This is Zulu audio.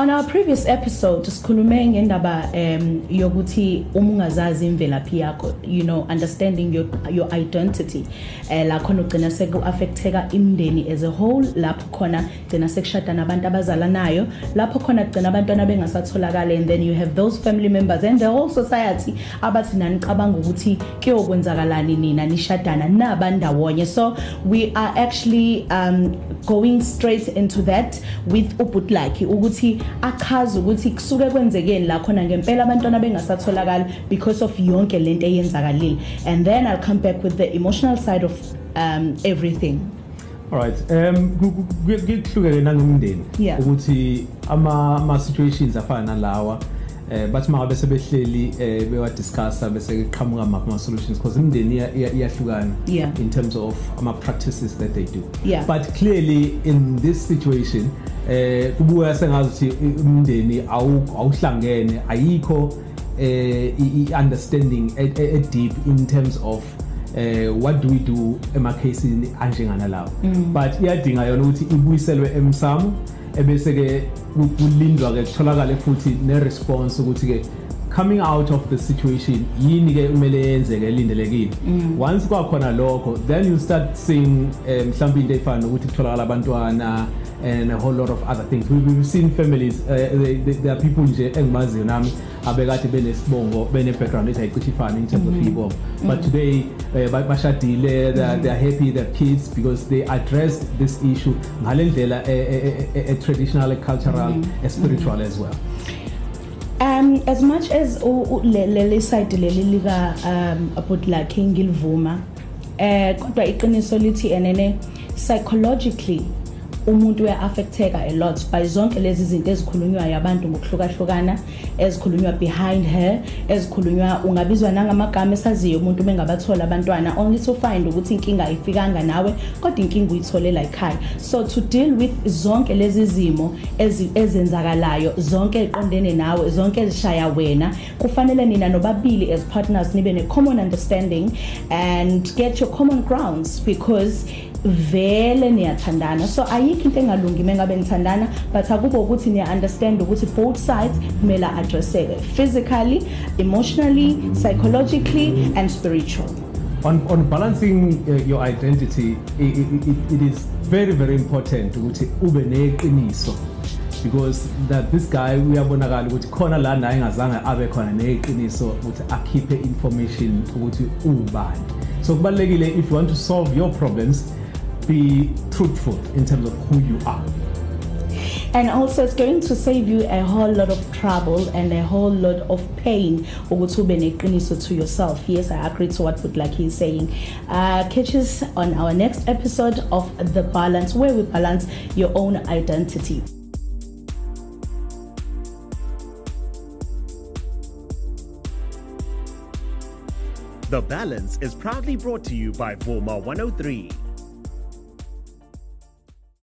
on our previous episode sikhulume ngendaba um yokuthi uma ungazazi imvelaphi yakho you know understanding your your identity. Eh la khona ugcina sekuaffecteka imndeni as a whole. Lapho khona gcina sekushada nabantu abazalanayo lapho khona gcina abantwana bengasatholakala and then you have those family members and the whole society abathi nanicabanga ukuthi kuyokwenzakalani nina? Nishadana nabandawonye. So we are actually um going straight into that with ubhutlaki ukuthi achaze ukuthi kusuke kwenzekeni la khona ngempela abantwana bengasatholakala because of yonke lento eyenzakalile and then I'll come back with the emotional side of um everything Alright um kuhlukene nangumndeni Yeah. ukuthi ama ama situations afana nalawa eh bathi mangabe sebehleli eh bewa discussa bese qhamuka ama solutions because imndeni iya- iya- iyahlukana Yeah. in terms of ama practices that they do Yeah. but clearly in this situation eh kubuya sengazi ukuthi umndeni awu- awuhlangene ayikho eh understanding e- e- e- deep in terms of eh what do we do emakhasini anjengana lawo. But iyadinga yona ukuthi ibuyiselwe emsamo ebese ke kulindwa ke kutholakala futhi ne response ukuthi ke coming out of the situation yini ke kumele yenzeke elindelekile. Once kwakhona lokho then you start seeing eh, mhlawumbe into efana nokuthi kutholakala abantwana and a whole lot of other things. We, we've seen families uh, they, they, there are people nje engimaziyo nami abekade benesibongo bene background ethi ayicishe ifane in terms of ibongo but today uh, ba- bashadile they are, they are happy their kids because they addressed this issue ngale ndlela eh, traditional cultural eh, spiritual as well Um as much as u- u- le le le side leli lika um about like ngilivuma eh kodwa iqiniso lithi enene psychologically umuntu uya-affecteka a lot by zonke lezi zinto ezikhulunywayo abantu ngokuhlukahlukana ezikhulunywa behind her ezikhulunywa ungabizwa nangamagama esaziyo umuntu bengabathola abantwana only to find ukuthi inkinga ayifikanga nawe kodwa inkinga uyitholela ekhaya so to deal with zonke lezi zimo ezi- ezenzakalayo zonke eziqondene nawe zonke ezishaya wena kufanele nina nobabili as partners nibe ne-common understanding and get your common grounds because vele niyathandana. So ayikho into engalungi mengabe nithandana but akube ukuthi niya understand ukuthi both sides kumele addresseke physically emotionally psychologically and spiritual on on balancing uh, your identity it, it, it- it is very very important ukuthi ube neqiniso because that this guy uyabonakala ukuthi khona la naye engazange abe khona neqiniso ukuthi akhiphe information ukuthi ubani so kubalekile if you want to solve your problems be truthful in terms of who you are. And also it's going to save you a whole lot of trouble and a whole lot of pain. Ukuthi ube neqiniso to yourself. Yes i agree to what would like he's saying. Uh catch us on our next episode of the balance where we balance your own identity. The Balance is proudly brought to you by Voma 103,